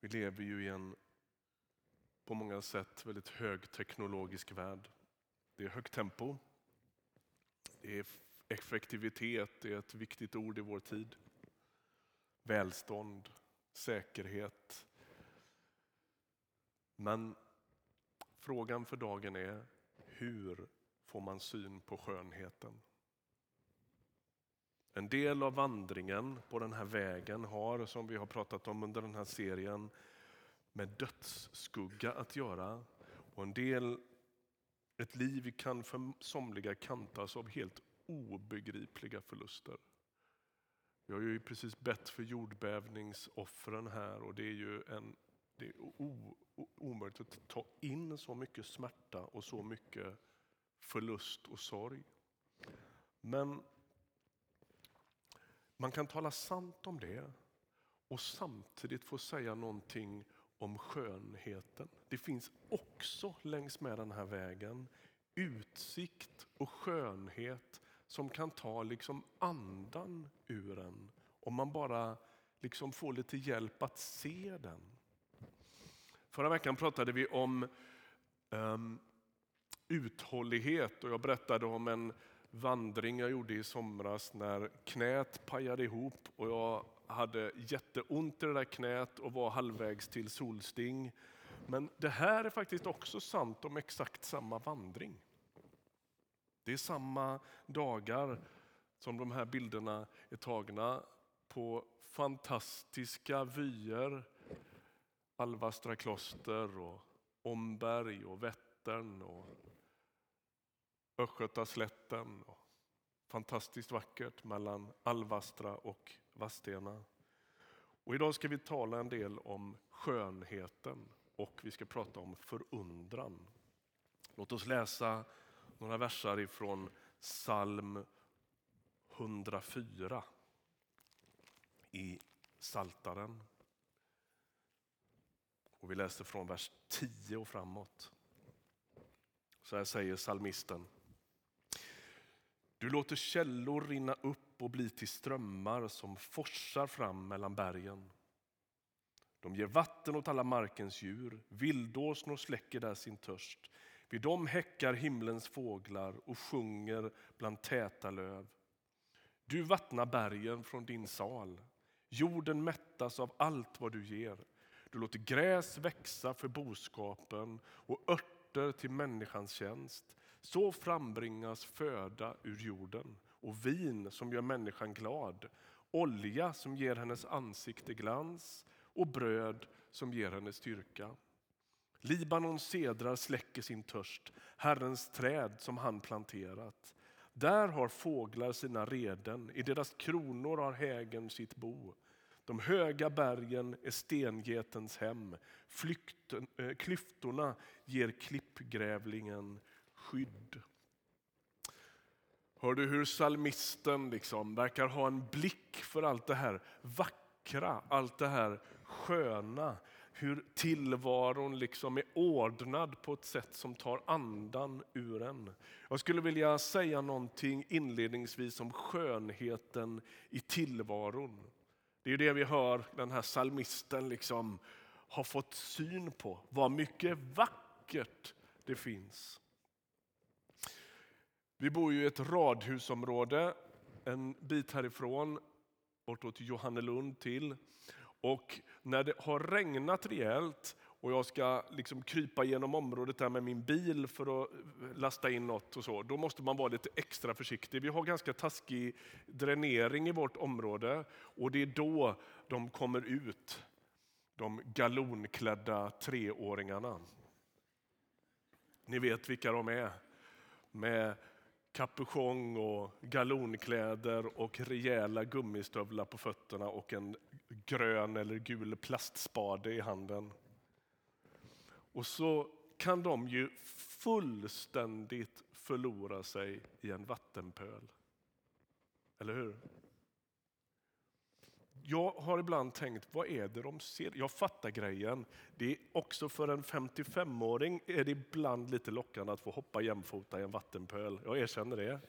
Vi lever ju i en på många sätt väldigt högteknologisk värld. Det är högt tempo. Det är effektivitet, det är ett viktigt ord i vår tid. Välstånd, säkerhet. Men frågan för dagen är hur får man syn på skönheten? En del av vandringen på den här vägen har, som vi har pratat om under den här serien, med dödsskugga att göra. Och en del, ett liv kan för somliga kantas av helt obegripliga förluster. Vi har ju precis bett för jordbävningsoffren här och det är ju en, det är o, o, omöjligt att ta in så mycket smärta och så mycket förlust och sorg. Men man kan tala sant om det och samtidigt få säga någonting om skönheten. Det finns också längs med den här vägen utsikt och skönhet som kan ta liksom andan ur en om man bara liksom får lite hjälp att se den. Förra veckan pratade vi om um, uthållighet och jag berättade om en vandring jag gjorde i somras när knät pajade ihop och jag hade jätteont i det där knät och var halvvägs till solsting. Men det här är faktiskt också sant om exakt samma vandring. Det är samma dagar som de här bilderna är tagna på fantastiska vyer. Alvastra kloster och Omberg och Vättern och Östgötaslätten. Fantastiskt vackert mellan Alvastra och Vadstena. Och idag ska vi tala en del om skönheten och vi ska prata om förundran. Låt oss läsa några versar ifrån psalm 104 i Saltaren. Och vi läser från vers 10 och framåt. Så här säger salmisten. Du låter källor rinna upp och bli till strömmar som forsar fram mellan bergen. De ger vatten åt alla markens djur, vildåsnor släcker där sin törst. Vid dem häckar himlens fåglar och sjunger bland täta löv. Du vattnar bergen från din sal, jorden mättas av allt vad du ger. Du låter gräs växa för boskapen och örter till människans tjänst. Så frambringas föda ur jorden och vin som gör människan glad, olja som ger hennes ansikte glans och bröd som ger henne styrka. Libanons sedrar släcker sin törst, Herrens träd som han planterat. Där har fåglar sina reden, i deras kronor har hägen sitt bo. De höga bergen är stengetens hem, Flykten, äh, klyftorna ger klippgrävlingen skydd. Hör du hur salmisten liksom verkar ha en blick för allt det här vackra, allt det här sköna. Hur tillvaron liksom är ordnad på ett sätt som tar andan ur en. Jag skulle vilja säga någonting inledningsvis om skönheten i tillvaron. Det är det vi hör den här salmisten liksom har fått syn på. Vad mycket vackert det finns. Vi bor ju i ett radhusområde en bit härifrån, bortåt Johannelund till. Och när det har regnat rejält och jag ska liksom krypa genom området där med min bil för att lasta in något och så, då måste man vara lite extra försiktig. Vi har ganska taskig dränering i vårt område och det är då de kommer ut, de galonklädda treåringarna. Ni vet vilka de är. Med kapuschong och galonkläder och rejäla gummistövlar på fötterna och en grön eller gul plastspade i handen. Och så kan de ju fullständigt förlora sig i en vattenpöl. Eller hur? Jag har ibland tänkt, vad är det de ser? Jag fattar grejen. Det är också för en 55-åring är det ibland lite lockande att få hoppa jämfota i en vattenpöl. Jag erkänner det.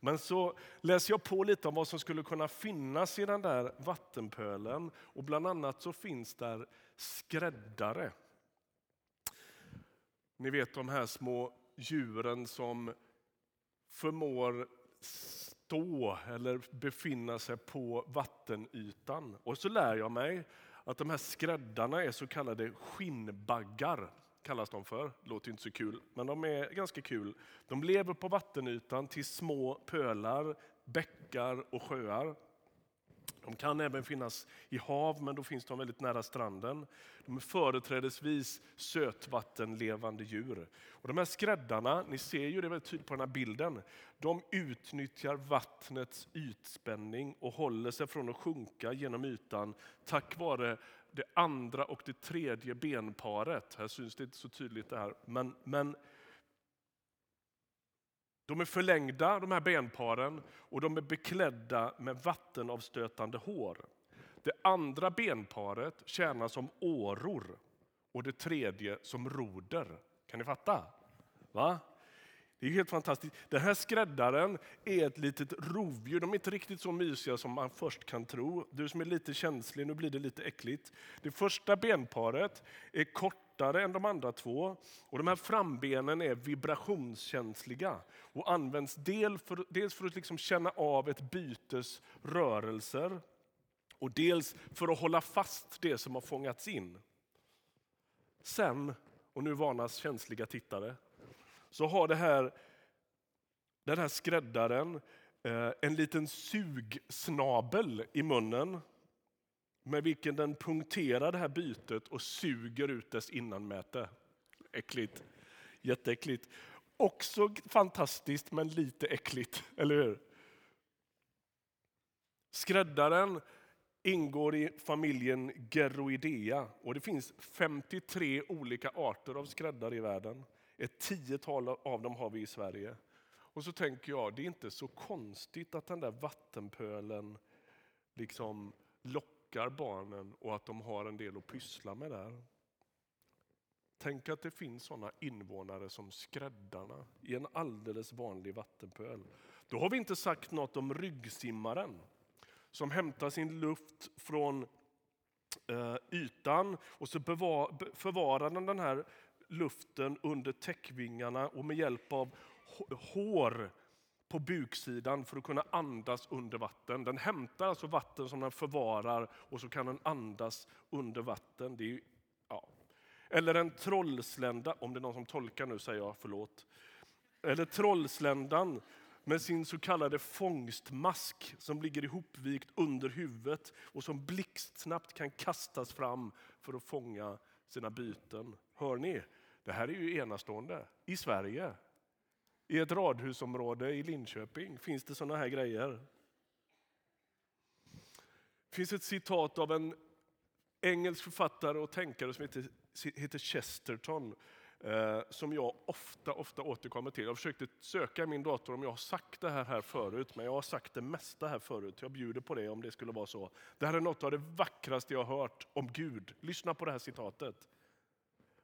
Men så läser jag på lite om vad som skulle kunna finnas i den där vattenpölen. Och bland annat så finns där skräddare. Ni vet de här små djuren som förmår stå eller befinna sig på vattenytan. Och så lär jag mig att de här skräddarna är så kallade skinnbaggar. kallas de för. Låter inte så kul, men de är ganska kul. De lever på vattenytan till små pölar, bäckar och sjöar. De kan även finnas i hav, men då finns de väldigt nära stranden. De är företrädesvis sötvattenlevande djur. Och de här skräddarna, ni ser ju det väldigt tydligt på den här bilden, de utnyttjar vattnets ytspänning och håller sig från att sjunka genom ytan tack vare det andra och det tredje benparet. Här syns det inte så tydligt det här, men, men de är förlängda, de här benparen, och de är beklädda med vattenavstötande hår. Det andra benparet tjänar som åror och det tredje som roder. Kan ni fatta? Va? Det är helt fantastiskt. Den här skräddaren är ett litet rovdjur. De är inte riktigt så mysiga som man först kan tro. Du som är lite känslig, nu blir det lite äckligt. Det första benparet är kort kortare än de andra två. Och de här frambenen är vibrationskänsliga och används del för, dels för att liksom känna av ett bytes rörelser och dels för att hålla fast det som har fångats in. Sen, och nu varnas känsliga tittare, så har det här, den här skräddaren eh, en liten sugsnabel i munnen med vilken den punkterar det här bytet och suger ut dess innanmäte. Äckligt. Jätteäckligt. Också fantastiskt men lite äckligt, eller hur? Skräddaren ingår i familjen Geroidea och det finns 53 olika arter av skräddare i världen. Ett tiotal av dem har vi i Sverige. Och så tänker jag, det är inte så konstigt att den där vattenpölen liksom lockar barnen och att de har en del att pyssla med där. Tänk att det finns sådana invånare som skräddarna i en alldeles vanlig vattenpöl. Då har vi inte sagt något om ryggsimmaren som hämtar sin luft från eh, ytan och så förvarar den den här luften under täckvingarna och med hjälp av hår på buksidan för att kunna andas under vatten. Den hämtar alltså vatten som den förvarar och så kan den andas under vatten. Det är, ja. Eller en trollslända, om det är någon som tolkar nu säger jag förlåt. Eller trollsländan med sin så kallade fångstmask som ligger ihopvikt under huvudet och som blixtsnabbt kan kastas fram för att fånga sina byten. Hör ni? Det här är ju enastående. I Sverige, i ett radhusområde i Linköping, finns det sådana här grejer. Det finns ett citat av en engelsk författare och tänkare som heter, heter Chesterton eh, som jag ofta, ofta återkommer till. Jag försökte söka i min dator om jag har sagt det här, här förut, men jag har sagt det mesta här förut. Jag bjuder på det om det skulle vara så. Det här är något av det vackraste jag har hört om Gud. Lyssna på det här citatet.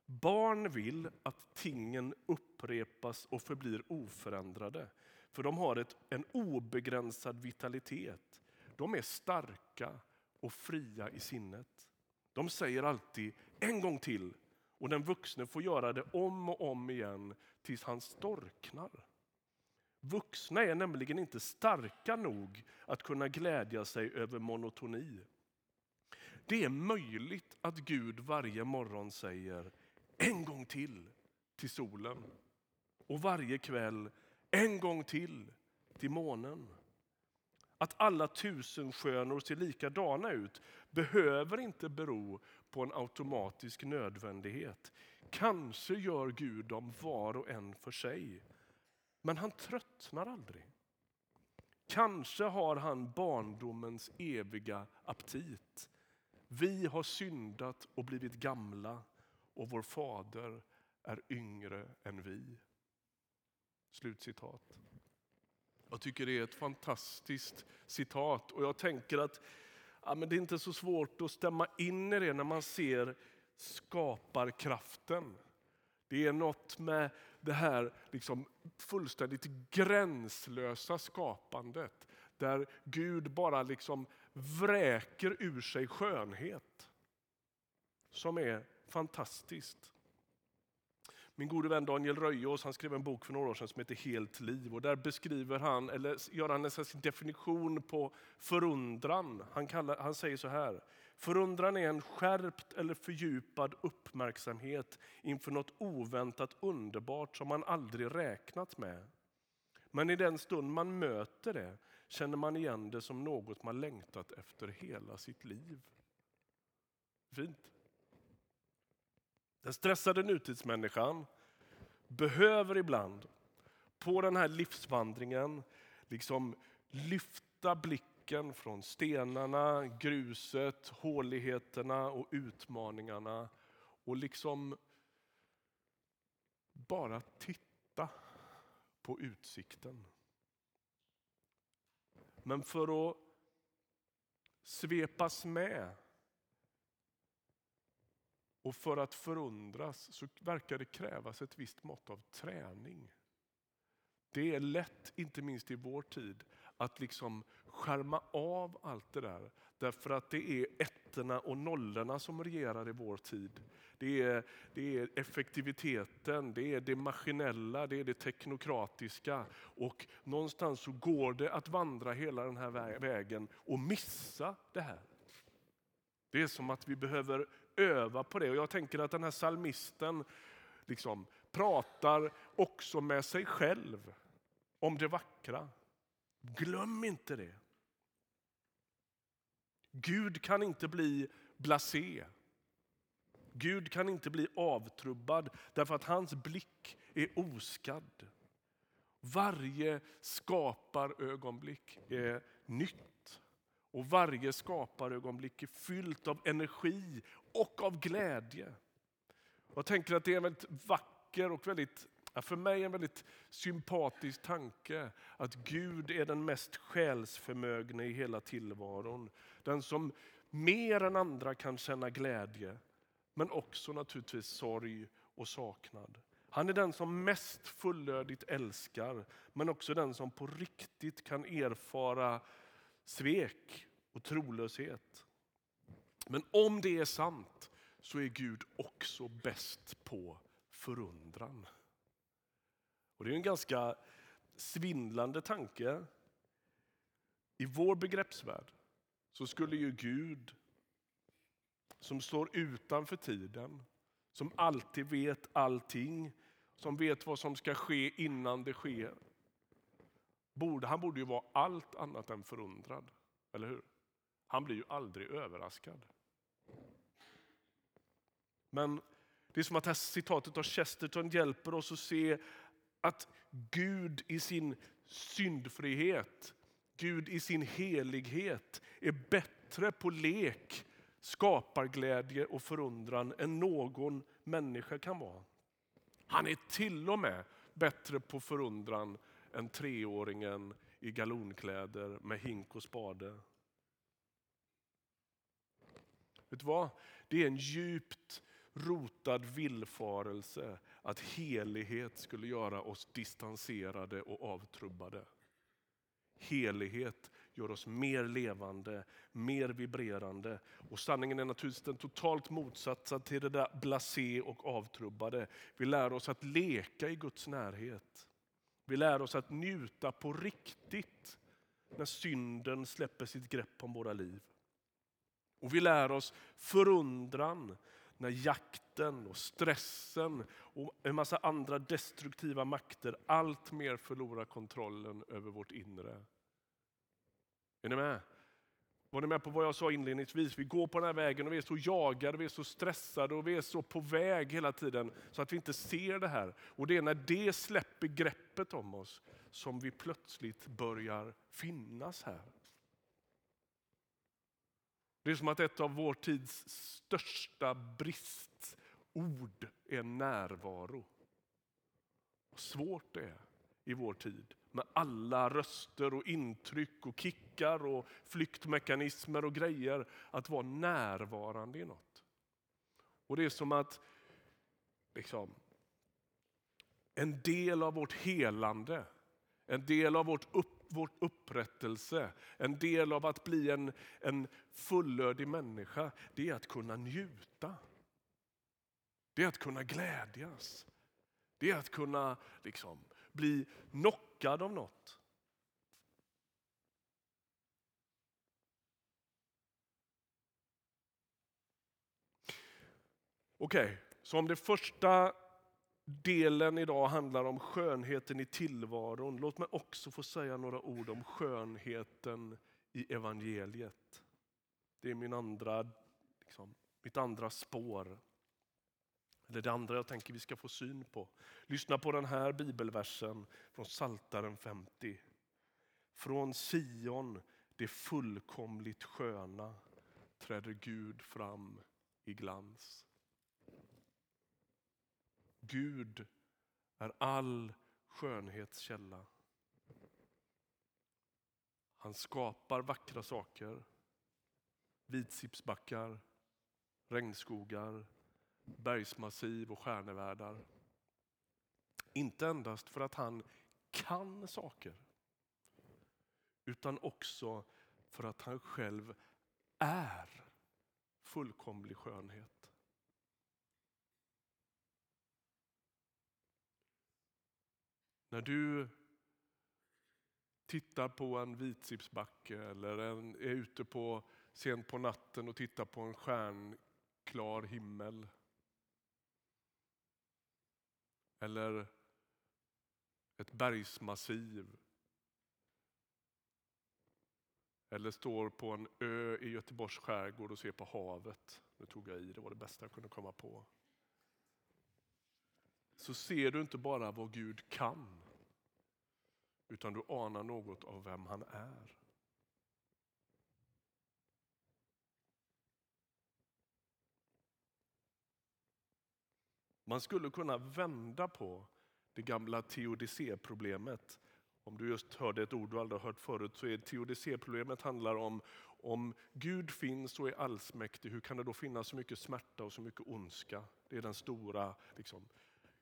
Barn vill att tingen upprepas och förblir oförändrade, för de har ett, en obegränsad vitalitet. De är starka och fria i sinnet. De säger alltid en gång till och den vuxne får göra det om och om igen tills han storknar. Vuxna är nämligen inte starka nog att kunna glädja sig över monotoni. Det är möjligt att Gud varje morgon säger en gång till till solen och varje kväll en gång till till månen. Att alla tusenstjärnor ser likadana ut behöver inte bero på en automatisk nödvändighet. Kanske gör Gud dem var och en för sig. Men han tröttnar aldrig. Kanske har han barndomens eviga aptit. Vi har syndat och blivit gamla och vår fader är yngre än vi. Slutcitat. Jag tycker det är ett fantastiskt citat och jag tänker att ja, men det är inte så svårt att stämma in i det när man ser skaparkraften. Det är något med det här liksom fullständigt gränslösa skapandet där Gud bara liksom vräker ur sig skönhet som är fantastiskt. Min gode vän Daniel Röjås han skrev en bok för några år sedan som heter Helt liv. Och där beskriver han, eller gör han en definition på förundran. Han, kallar, han säger så här. Förundran är en skärpt eller fördjupad uppmärksamhet inför något oväntat underbart som man aldrig räknat med. Men i den stund man möter det känner man igen det som något man längtat efter hela sitt liv. Fint. Den stressade nutidsmänniskan behöver ibland på den här livsvandringen liksom lyfta blicken från stenarna, gruset, håligheterna och utmaningarna och liksom bara titta på utsikten. Men för att svepas med och för att förundras så verkar det krävas ett visst mått av träning. Det är lätt, inte minst i vår tid, att liksom skärma av allt det där. Därför att det är ettorna och nollorna som regerar i vår tid. Det är, det är effektiviteten, det är det maskinella, det är det teknokratiska. Och någonstans så går det att vandra hela den här vägen och missa det här. Det är som att vi behöver öva på det. Och jag tänker att den här salmisten liksom pratar också med sig själv om det vackra. Glöm inte det. Gud kan inte bli blasé. Gud kan inte bli avtrubbad därför att hans blick är oskadd. Varje skaparögonblick är nytt. Och varje skaparögonblick är fyllt av energi och av glädje. Jag tänker att det är en väldigt vacker och väldigt, för mig en väldigt sympatisk tanke att Gud är den mest själsförmögne i hela tillvaron. Den som mer än andra kan känna glädje, men också naturligtvis sorg och saknad. Han är den som mest fullödigt älskar, men också den som på riktigt kan erfara svek och trolöshet. Men om det är sant så är Gud också bäst på förundran. Och Det är en ganska svindlande tanke. I vår begreppsvärld så skulle ju Gud som står utanför tiden, som alltid vet allting, som vet vad som ska ske innan det sker. Borde, han borde ju vara allt annat än förundrad, eller hur? Han blir ju aldrig överraskad. Men det är som att det här citatet av Chesterton hjälper oss att se att Gud i sin syndfrihet, Gud i sin helighet är bättre på lek, skaparglädje och förundran än någon människa kan vara. Han är till och med bättre på förundran än treåringen i galonkläder med hink och spade. Vet du vad? Det är en djupt rotad villfarelse att helighet skulle göra oss distanserade och avtrubbade. Helighet gör oss mer levande, mer vibrerande. Och sanningen är naturligtvis den totalt motsatta till det där blasé och avtrubbade. Vi lär oss att leka i Guds närhet. Vi lär oss att njuta på riktigt när synden släpper sitt grepp om våra liv. Och vi lär oss förundran när jakten och stressen och en massa andra destruktiva makter allt mer förlorar kontrollen över vårt inre. Är ni med? Var ni med på vad jag sa inledningsvis? Vi går på den här vägen och vi är så jagade, vi är så stressade och vi är så på väg hela tiden så att vi inte ser det här. Och det är när det släpper greppet om oss som vi plötsligt börjar finnas här. Det är som att ett av vår tids största bristord är närvaro. Och svårt det är i vår tid med alla röster och intryck och kickar och flyktmekanismer och grejer att vara närvarande i något. Och det är som att liksom, en del av vårt helande, en del av vårt, upp, vår upprättelse, en del av att bli en, en fullödig människa, det är att kunna njuta. Det är att kunna glädjas. Det är att kunna liksom, bli knockad av något. Okej, okay, så om det första delen idag handlar om skönheten i tillvaron, låt mig också få säga några ord om skönheten i evangeliet. Det är min andra, liksom, mitt andra spår. Eller det andra jag tänker vi ska få syn på. Lyssna på den här bibelversen från Saltaren 50. Från Sion, det fullkomligt sköna, träder Gud fram i glans. Gud är all skönhetskälla. Han skapar vackra saker. Vitsipsbackar, regnskogar, bergsmassiv och stjärnevärldar. Inte endast för att han kan saker, utan också för att han själv är fullkomlig skönhet. När du tittar på en vitsippsbacke eller en, är ute på, sent på natten och tittar på en stjärnklar himmel. Eller ett bergsmassiv. Eller står på en ö i Göteborgs skärgård och ser på havet. Nu tog jag i, det var det bästa jag kunde komma på. Så ser du inte bara vad Gud kan utan du anar något av vem han är. Man skulle kunna vända på det gamla teodicéproblemet. Om du just hörde ett ord du aldrig hört förut så är teodicéproblemet handlar om om Gud finns och är allsmäktig, hur kan det då finnas så mycket smärta och så mycket ondska? Det är den stora liksom,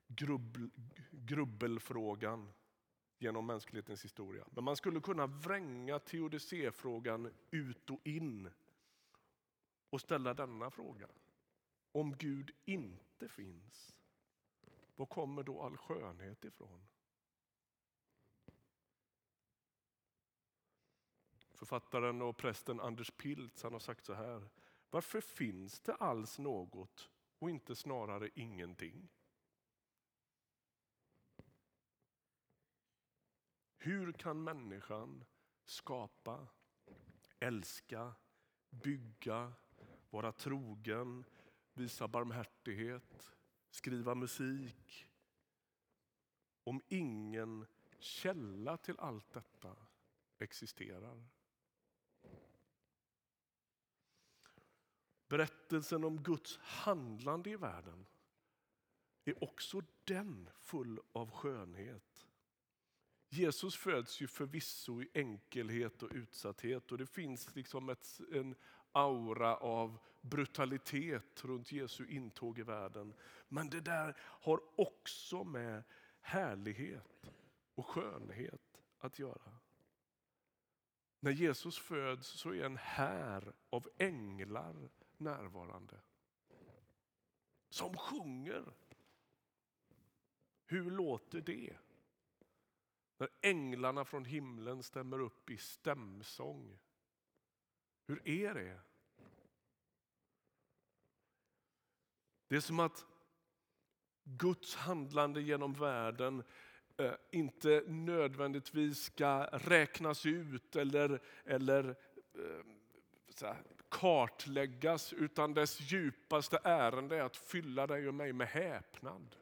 grubbel, grubbelfrågan genom mänsklighetens historia. Men man skulle kunna vränga teodicéfrågan ut och in och ställa denna fråga. Om Gud inte finns, var kommer då all skönhet ifrån? Författaren och prästen Anders Piltz han har sagt så här. Varför finns det alls något och inte snarare ingenting? Hur kan människan skapa, älska, bygga, vara trogen, visa barmhärtighet, skriva musik om ingen källa till allt detta existerar? Berättelsen om Guds handlande i världen är också den full av skönhet. Jesus föds ju förvisso i enkelhet och utsatthet och det finns liksom ett, en aura av brutalitet runt Jesu intåg i världen. Men det där har också med härlighet och skönhet att göra. När Jesus föds så är en här av änglar närvarande. Som sjunger. Hur låter det? När änglarna från himlen stämmer upp i stämsång. Hur är det? Det är som att Guds handlande genom världen eh, inte nödvändigtvis ska räknas ut eller, eller eh, här, kartläggas utan dess djupaste ärende är att fylla dig och mig med häpnad.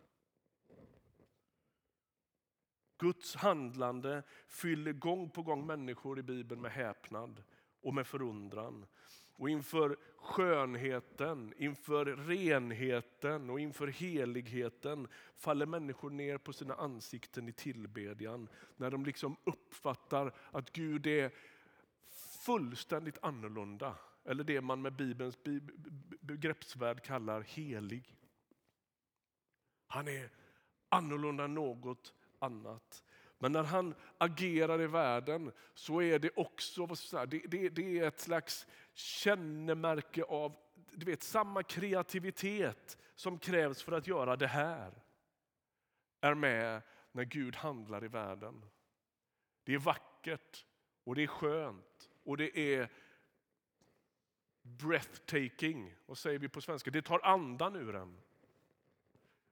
Guds handlande fyller gång på gång människor i Bibeln med häpnad och med förundran. Och inför skönheten, inför renheten och inför heligheten faller människor ner på sina ansikten i tillbedjan. När de liksom uppfattar att Gud är fullständigt annorlunda. Eller det man med Bibelns begreppsvärld kallar helig. Han är annorlunda än något annat. Men när han agerar i världen så är det också det, det, det är ett slags kännemärke av du vet, samma kreativitet som krävs för att göra det här. Är med när Gud handlar i världen. Det är vackert och det är skönt och det är breathtaking. Vad säger vi på svenska? Det tar andan ur en.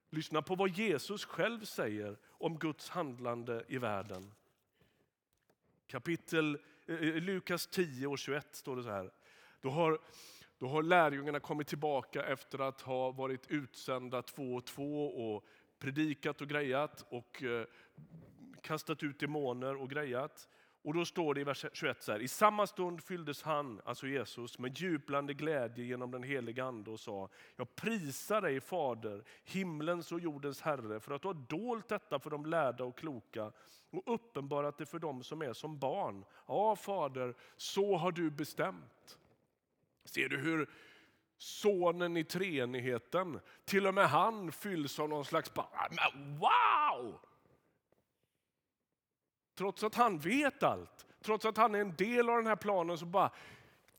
Lyssna på vad Jesus själv säger om Guds handlande i världen. Kapitel eh, eh Lukas 10 och 21 står det så här. Då har, då har lärjungarna kommit tillbaka efter att ha varit utsända två och två och predikat och grejat och eh, kastat ut demoner och grejat. Och då står det i vers 21 så här, i samma stund fylldes han, alltså Jesus, med jublande glädje genom den helige ande och sa, jag prisar dig Fader, himlens och jordens Herre, för att du har dolt detta för de lärda och kloka och uppenbarat det för dem som är som barn. Ja, Fader, så har du bestämt. Ser du hur sonen i treenigheten, till och med han fylls av någon slags, wow! Trots att han vet allt, trots att han är en del av den här planen så bara,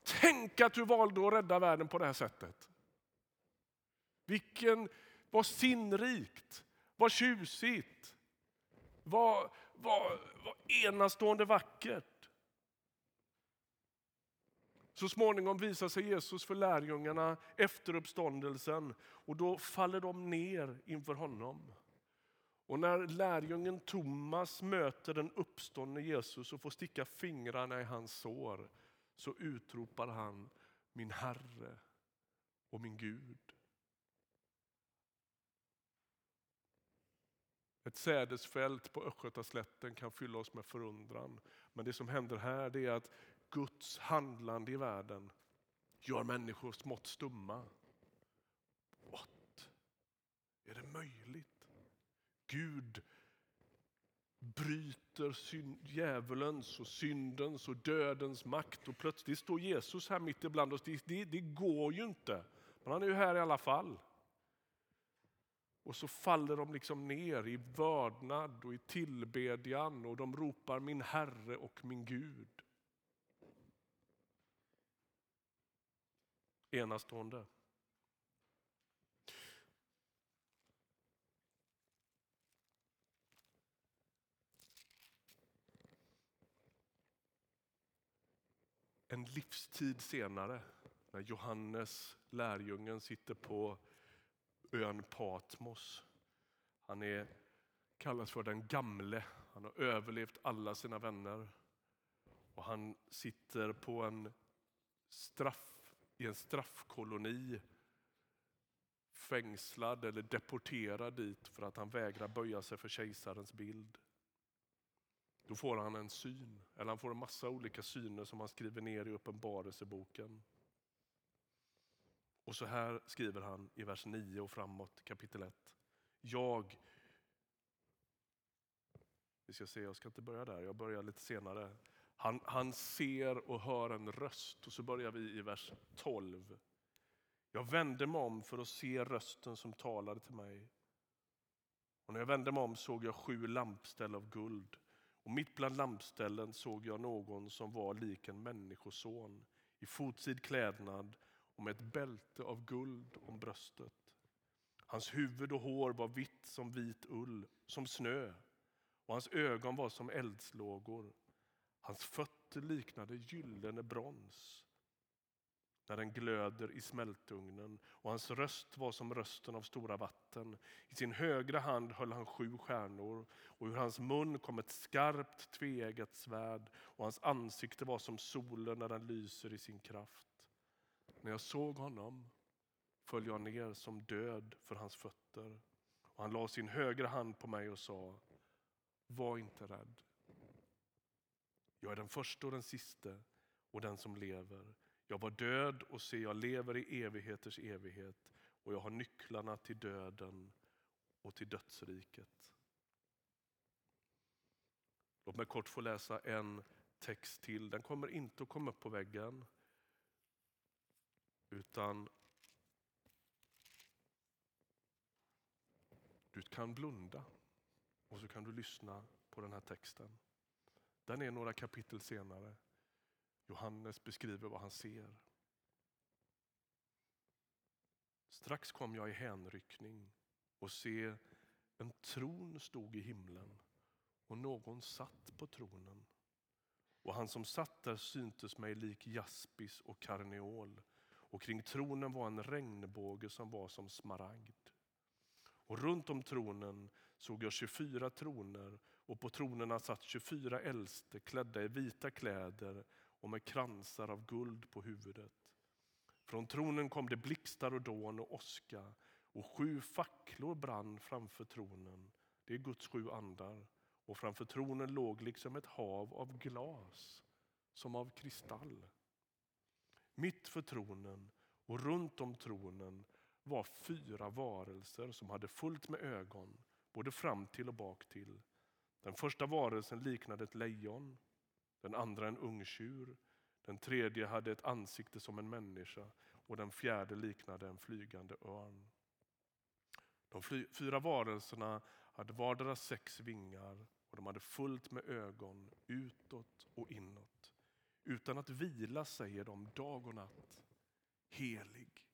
tänk att du valde att rädda världen på det här sättet. Vilken, vad sinnrikt, vad tjusigt, vad, vad, vad enastående vackert. Så småningom visar sig Jesus för lärjungarna efter uppståndelsen och då faller de ner inför honom. Och när lärjungen Thomas möter den uppståndne Jesus och får sticka fingrarna i hans sår så utropar han min Herre och min Gud. Ett sädesfält på Östgötaslätten kan fylla oss med förundran. Men det som händer här är att Guds handlande i världen gör människor smått stumma. What? Är det möjligt? Gud bryter djävulens och syndens och dödens makt och plötsligt står Jesus här mitt ibland oss. Det, det, det går ju inte, men han är ju här i alla fall. Och så faller de liksom ner i vördnad och i tillbedjan och de ropar min Herre och min Gud. Enastående. En livstid senare, när Johannes, lärjungen, sitter på ön Patmos. Han är, kallas för den gamle, han har överlevt alla sina vänner. Och han sitter på en straff, i en straffkoloni fängslad eller deporterad dit för att han vägrar böja sig för kejsarens bild. Då får han en syn, eller han får en massa olika syner som han skriver ner i Uppenbarelseboken. Och så här skriver han i vers 9 och framåt, kapitel 1. Jag, vi ska se, jag ska inte börja där, jag börjar lite senare. Han, han ser och hör en röst och så börjar vi i vers 12. Jag vände mig om för att se rösten som talade till mig. Och när jag vände mig om såg jag sju lampställ av guld och mitt bland lampställen såg jag någon som var lik en människoson i fotsid klädnad och med ett bälte av guld om bröstet. Hans huvud och hår var vitt som vit ull, som snö och hans ögon var som eldslågor. Hans fötter liknade gyllene brons när den glöder i smältugnen och hans röst var som rösten av stora vatten. I sin högra hand höll han sju stjärnor och ur hans mun kom ett skarpt tveeggat svärd och hans ansikte var som solen när den lyser i sin kraft. När jag såg honom föll jag ner som död för hans fötter och han la sin högra hand på mig och sa Var inte rädd. Jag är den första och den siste och den som lever. Jag var död och se, jag lever i evigheters evighet och jag har nycklarna till döden och till dödsriket. Låt mig kort få läsa en text till. Den kommer inte att komma upp på väggen. Utan du kan blunda och så kan du lyssna på den här texten. Den är några kapitel senare. Johannes beskriver vad han ser. Strax kom jag i hänryckning och se en tron stod i himlen och någon satt på tronen. Och han som satt där syntes mig lik jaspis och karneol och kring tronen var en regnbåge som var som smaragd. Och runt om tronen såg jag 24 troner och på tronerna satt 24 äldste klädda i vita kläder och med kransar av guld på huvudet. Från tronen kom det blixtar och dån och åska och sju facklor brann framför tronen. Det är Guds sju andar. Och framför tronen låg liksom ett hav av glas, som av kristall. Mitt för tronen och runt om tronen var fyra varelser som hade fullt med ögon, både fram till och bak till. Den första varelsen liknade ett lejon, den andra en ungtjur, den tredje hade ett ansikte som en människa och den fjärde liknade en flygande örn. De fyra varelserna hade vardera sex vingar och de hade fullt med ögon utåt och inåt. Utan att vila säger de dag och natt. Helig,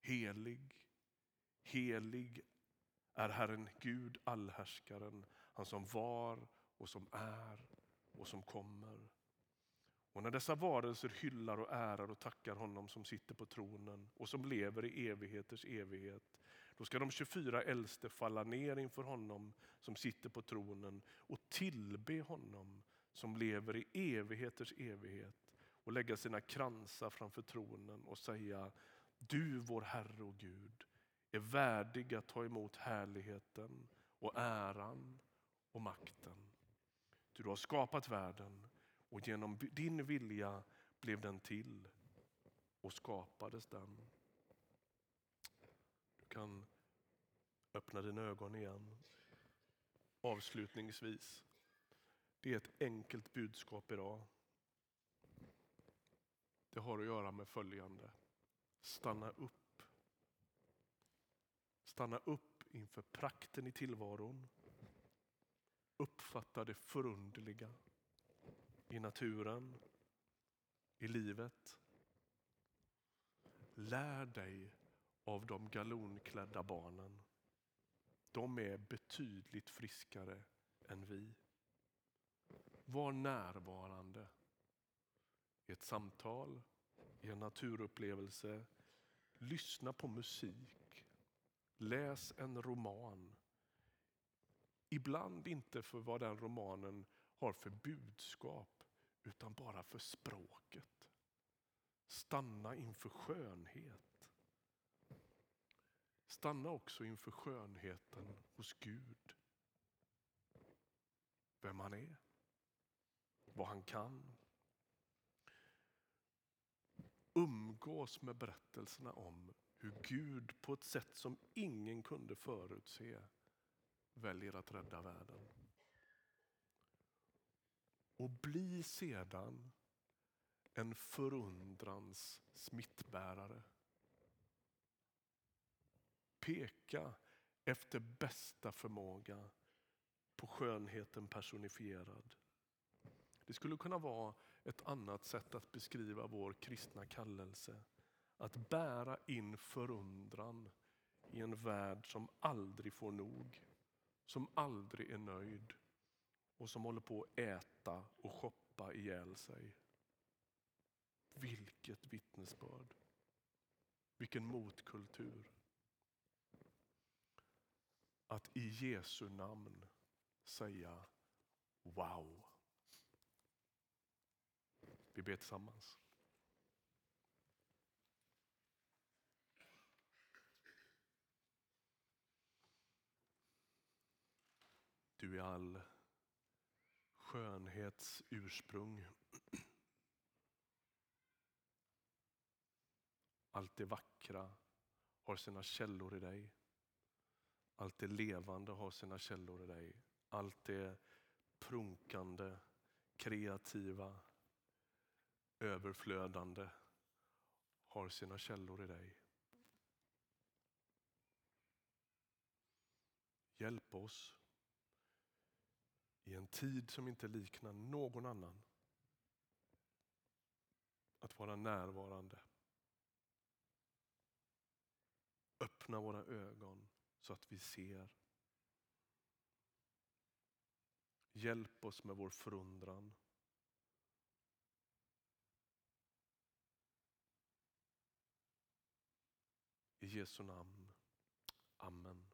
helig, helig är Herren Gud allhärskaren, han som var och som är och som kommer. Och när dessa varelser hyllar och ärar och tackar honom som sitter på tronen och som lever i evigheters evighet, då ska de 24 äldste falla ner inför honom som sitter på tronen och tillbe honom som lever i evigheters evighet och lägga sina kransar framför tronen och säga Du vår Herre och Gud är värdig att ta emot härligheten och äran och makten. Du har skapat världen och genom din vilja blev den till och skapades den. Du kan öppna dina ögon igen. Avslutningsvis. Det är ett enkelt budskap idag. Det har att göra med följande. Stanna upp. Stanna upp inför prakten i tillvaron. Uppfatta det förunderliga i naturen, i livet. Lär dig av de galonklädda barnen. De är betydligt friskare än vi. Var närvarande i ett samtal, i en naturupplevelse. Lyssna på musik. Läs en roman. Ibland inte för vad den romanen har för budskap utan bara för språket. Stanna inför skönhet. Stanna också inför skönheten hos Gud. Vem han är, vad han kan. Umgås med berättelserna om hur Gud på ett sätt som ingen kunde förutse väljer att rädda världen. Och bli sedan en förundrans smittbärare. Peka efter bästa förmåga på skönheten personifierad. Det skulle kunna vara ett annat sätt att beskriva vår kristna kallelse. Att bära in förundran i en värld som aldrig får nog, som aldrig är nöjd och som håller på att äta och shoppa ihjäl sig. Vilket vittnesbörd. Vilken motkultur. Att i Jesu namn säga wow. Vi ber tillsammans. Du är all skönhets ursprung. Allt det vackra har sina källor i dig. Allt det levande har sina källor i dig. Allt det prunkande, kreativa, överflödande har sina källor i dig. Hjälp oss i en tid som inte liknar någon annan att vara närvarande. Öppna våra ögon så att vi ser. Hjälp oss med vår förundran. I Jesu namn. Amen.